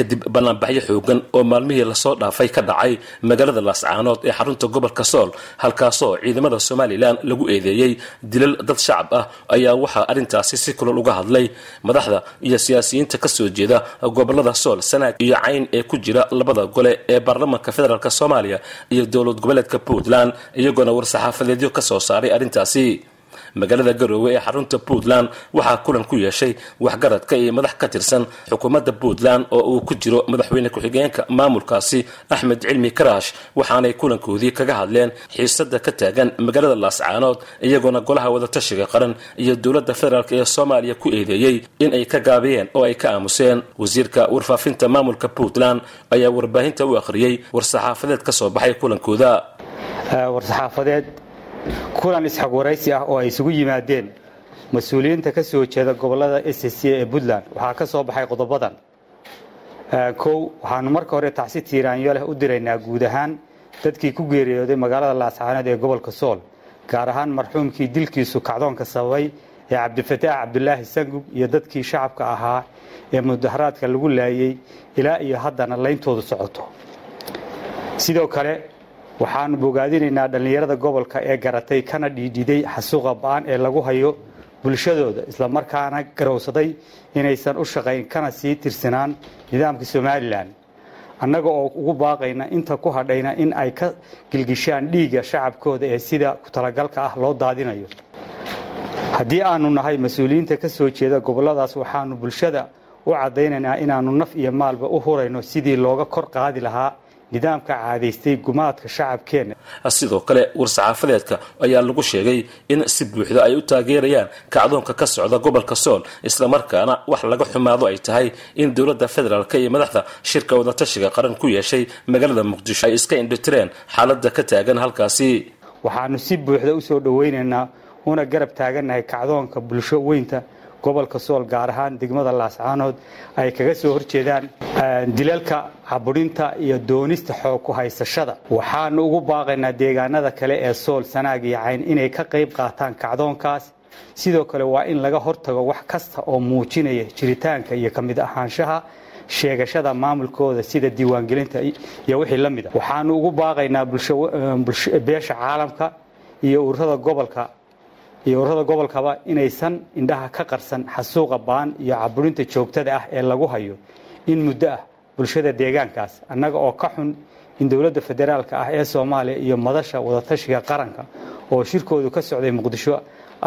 kadib banaanbaxyo xoogan oo maalmihii la soo dhaafay ka dhacay magaalada laascaanood ee xarunta gobolka sool halkaasoo ciidamada somalilan lagu eedeeyey dilal dad shacab ah ayaa waxaa arrintaasi si kulol uga hadlay. Madaxda iyo siyaasiyiinta ka soo jeeda gobollada sool sanaag iyo cayn ee ku jira labada gole ee baarlamaanka federaalk soomaaliya iyo dowlad goboleedka puntland iyagoona war-saxaafadeedyo ka soo saaray arrintaasi magaalada garoowe ee xarunta puntland waxaa kulan ku yeeshay waxgaradka iyo madax ka tirsan xukuumadda puntland oo uu ku jiro madaxweyne ku-xigeenka maamulkaasi axmed cilmi karaash waxaanay kulankoodii kaga hadleen xiisada ka taagan magaalada laascaanood iyagoona golaha wadatashiga qaran iyo dowladda federaalk ee soomaaliya ku eedeeyey in ay ka gaabiyeen oo ay ka aamuseen. Wasiirka warfaafinta maamulka puntland ayaa warbaahinta u akhriyey war-saxaafadeed ka soo baxay kulankooda kulan isxog waraysi ah oo ay isugu yimaadeen. Mas'uuliyiinta ka soo jeeda gobollada s c ee puntland waxaa ka soo baxay qodobadan kow waxaanu marka hore tacsi tiiraanyo leh u diraynaa guud ahaan dadkii ku geeriyooday magaalada laascaanood ee gobolka sool gaar ahaan marxuumkii dilkiisu kacdoonka sababay ee cabdifataax cabdulaahi sangub iyo dadkii shacabka ahaa ee mudaharaadka lagu laayey ilaa iyo haddana layntoodu socoto. Sidoo kale waxaanu bogaadinaynaa dhallinyarada gobolka ee garatay kana dhiidhiday xasuuqa ba'an ee lagu hayo bulshadooda islamarkaana garowsaday inaysan u shaqayn kana sii tirsanaan nidaamka somalilan. Annaga oo ugu baaqayna inta ku hadhayna in ay ka gilgishaan dhiigga shacabkooda ee sida ku talagalka ah loo daadinayo. Haddii aanu nahay mas'uuliyiinta ka soo jeeda goboladaas waxaanu bulshada u caddaynaynaa inaannu naf iyo maalba u hurayno sidii looga kor qaadi lahaa nidaamka caadaystay gumaadka shacabkeenna sidoo kale war-saxaafadeedka ayaa lagu sheegay in si buuxda ay u taageerayaan kacdoonka ka socda gobolka sool islamarkaana wax laga xumaado ay tahay in dowladda federaalk iyo madaxda shirka wadatashiga qaran ku yeeshay magaalada muqdisho ay iska indhitireen xaaladda ka taagan halkaasi. Waxaanu si buuxda u soo dhowaynaynaa una garab taagannahay kacdoonka bulsho weynta gobolka sool gaar ahaan degmada laascaanood ay kaga soo horjeedaan dilalka caburinta iyo doonista xoog ku haysashada. Waxaanu ugu baaqaynaa deegaanada kale ee sool sanaag iyo cayn inay ka qayb qaataan kacdoonkaas. Sidoo kale waa in laga hortago wax kasta oo muujinaya jiritaanka iyo ka mid ahaanshaha sheegashada maamulkooda sida diiwaangelinta iyo wixii la mid a waxaanu ugu baaqaynaa beesha caalamka iyo ururada gobolka iyo ururada gobolkaba inaysan indhaha ka qarsan xasuuqa baan iyo caburinta joogtada ah ee lagu hayo in muddo ah bulshada deegaankaas annaga oo ka xun in dowladda federaalka ah ee soomaaliya iyo madasha wadatashiga qaranka oo shirkoodu ka socday muqdisho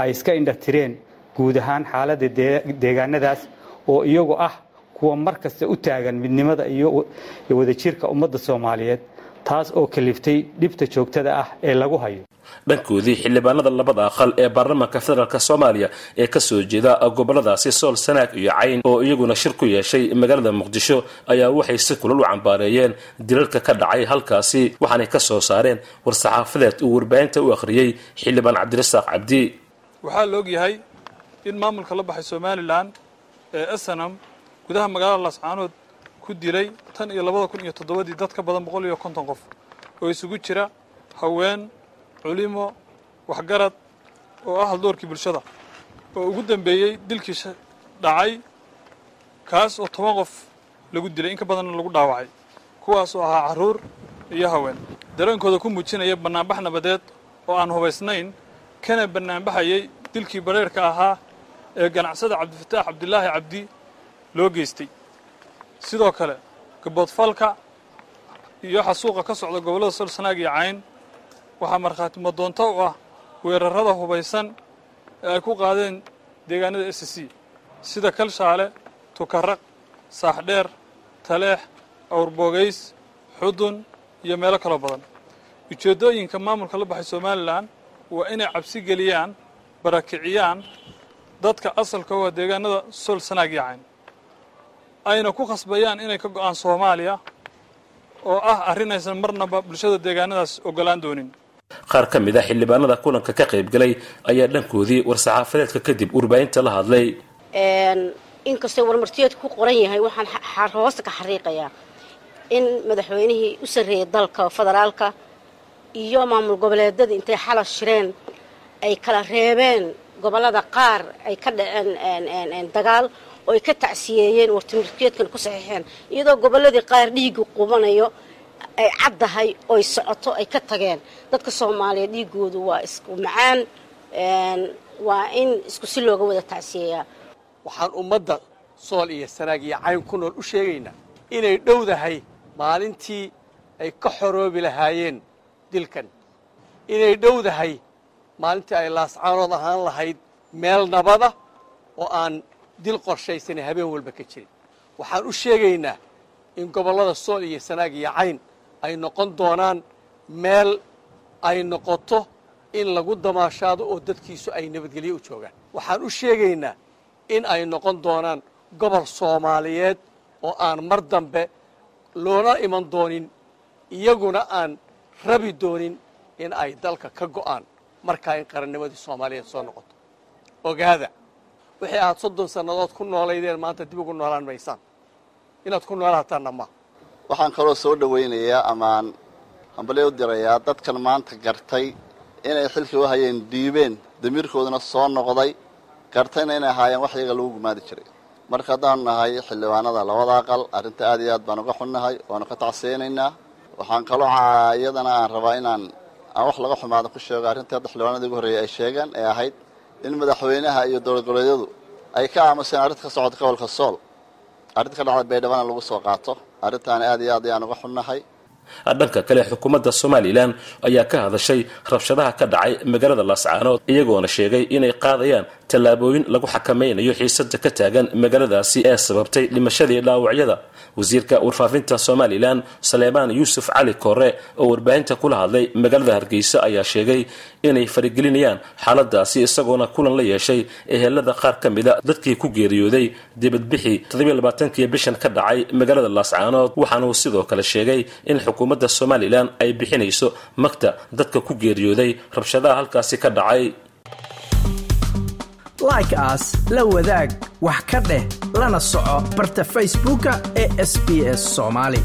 ay iska indhatireen guud ahaan xaaladda deegaanadaas oo iyagu ah kuwa mar kasta u taagan midnimada iyo wadajirka ummadda soomaaliyeed taas oo kaliftay dhibta joogtada ah ee lagu hayo dhankoodii xildhibaanada labada aqal ee baarlamaanka federaalk soomaaliya ee ka soo jeeda goboladaasi sool sanaag iyo cayn oo iyaguna shir ku yeeshay magaalada muqdisho ayaa waxay si kulal u cambaareeyeen dilalka ka dhacay halkaasi waxaanay ka soo saareen war-saxaafadeed uu warbaahinta u akhriyey xildhibaan cabdirasaaq cabdi. Waxaa la ogyahay in maamulka la baxay somalilan ee snam gudaha magaalada laascaanood ku dilay tan iyo labada kun iyo toddobadii dad ka badan boqol iyo konton qof oo isugu jira haween culimo waxgarad oo ah haldoorkii bulshada. Oo ugu dambeeyey dilkii dhacay kaas oo toban qof lagu dilay in ka badanna lagu dhaawacay. Kuwaas oo ahaa carruur iyo haween. Dareenkooda ku muujinaya bannaanbax nabadeed oo aan hubaysnayn kana bannaanbaxayay dilkii bareerka ahaa ee ganacsada cabdifataax cabdilaahi cabdi loo geystay. Sidoo kale gaboodfalka iyo xasuuqa ka socda gobollada sol sanaag iyo cayn waxaa markhaati madoonto u ah weerarrada hubaysan ee ay ku qaadeen deegaanada s c. Sida kalshaale tukaraq saaxdheer taleex awrboogays xudun iyo meelo kaloo badan. Ujeeddooyinka maamulka la baxay somalilan waa inay cabsi geliyaan barakiciyaan dadka asalka u ah deegaanada sol sanaag iyo cayn ayna ku khasbayaan inay ka go'aan soomaaliya oo ah arrin aysan marnaba bulshada deegaanadaas oggolaan doonin qaar ka mid a xildhibaanada kulanka ka qaybgalay ayaa dhankoodii war-saxaafadeedka kadib warbaahinta la hadlay. Inkastoo warmartiyeedku ku qoran yahay waxaan hoosta ka xariiqayaa in madaxweynihii u sarreeyay dalka federaalka iyo maamul goboleedadii intay xala shireen ay kala reebeen gobollada qaar ay ka dhaceen dagaal oo ay ka tacsiyeeyeen wartimirkeedkan ku saxiixeen. Iyadoo gobolladii qaar dhiigga qubanayo ay caddahay oy socoto ay ka tageen. Dadka soomaaliyeed dhiigoodu waa isku macaan waa in isku si looga wada tacsiyeeyaa waxaan ummadda sool iyo sanaag iyo cayn ku nool u sheegaynaa inay dhowdahay maalintii ay ka xoroobi lahaayeen dilkan. Inay dhowdahay maalintii ay laascaanood ahaan lahayd meel nabada oo aan dil qorshaysanay habeen walba ka jirin. Waxaan u sheegaynaa in gobollada sool iyo sanaag iyo cayn ay noqon doonaan meel ay noqoto in lagu damaashaado oo dadkiisu ay nabadgelyo u joogaan. Waxaan u sheegaynaa in ay noqon doonaan gobol soomaaliyeed oo aan mar dambe loona iman doonin iyaguna aan rabi doonin in ay dalka ka go'aan markaa in qarannimadii soomaaliyeed soo noqoto. Ogaada wixii aad soddon sannadood ku noolaydeen maanta dib ugu noolaan maysaan. Inaad ku noolaataanna ma waxaan kaloo soo dhowaynayaa amaan hambalyo u dirayaa dadkan maanta gartay inay xilkii u hayeen dhiibeen damiirkooduna soo noqday gartayna inay ahaayeen wax iyaga lagu gumaadi jiray. Marka haddaanu nahay xildhibaanada labada aqal arrinta aad iyo aad baan uga xunnahay waanu ka tacsiyaynaynaa waxaan kaloo iyadana aan rabaa inaan aan wax laga xumaado ku sheego arrintii hadda xildhibaanadii ugu horreeyay ay sheegeen ee ahayd in madaxweynaha iyo dowlad goboleedyadu ay ka aamuseen arrinta ka socota gobolka sool. Arrinta ka dhacda baydhabana lagu soo qaato arrintaana aad iyo aad ayaan uga xunnahay dhanka kale xukuumadda somalilan ayaa ka hadashay rabshadaha ka dhacay magaalada laascaanood iyagoona sheegay inay qaadayaan tallaabooyin lagu xakamaynayo xiisada ka taagan magaaladaasi ee sababtay dhimashadii dhaawacyada. Wasiirka warfaafinta somalilan saleemaan yuusuf cali koore oo warbaahinta kula hadlay magaalada hargeysa ayaa sheegay inay farigelinayaan xaaladaasi isagoona kulan la yeeshay ehelada qaar ka mida dadkii ku geeriyooday dibadbixii toddobaaatankii bishan ka dhacay magaalada laascaanood waxaanuu sidoo kale sheegay in xukuumadda somalilan ay bixinayso magta dadka ku geeriyooday rabshadaha halkaasi ka dhacay. Like aas la wadaag wax ka dheh lana soco barta facebooka ee sb s soomaali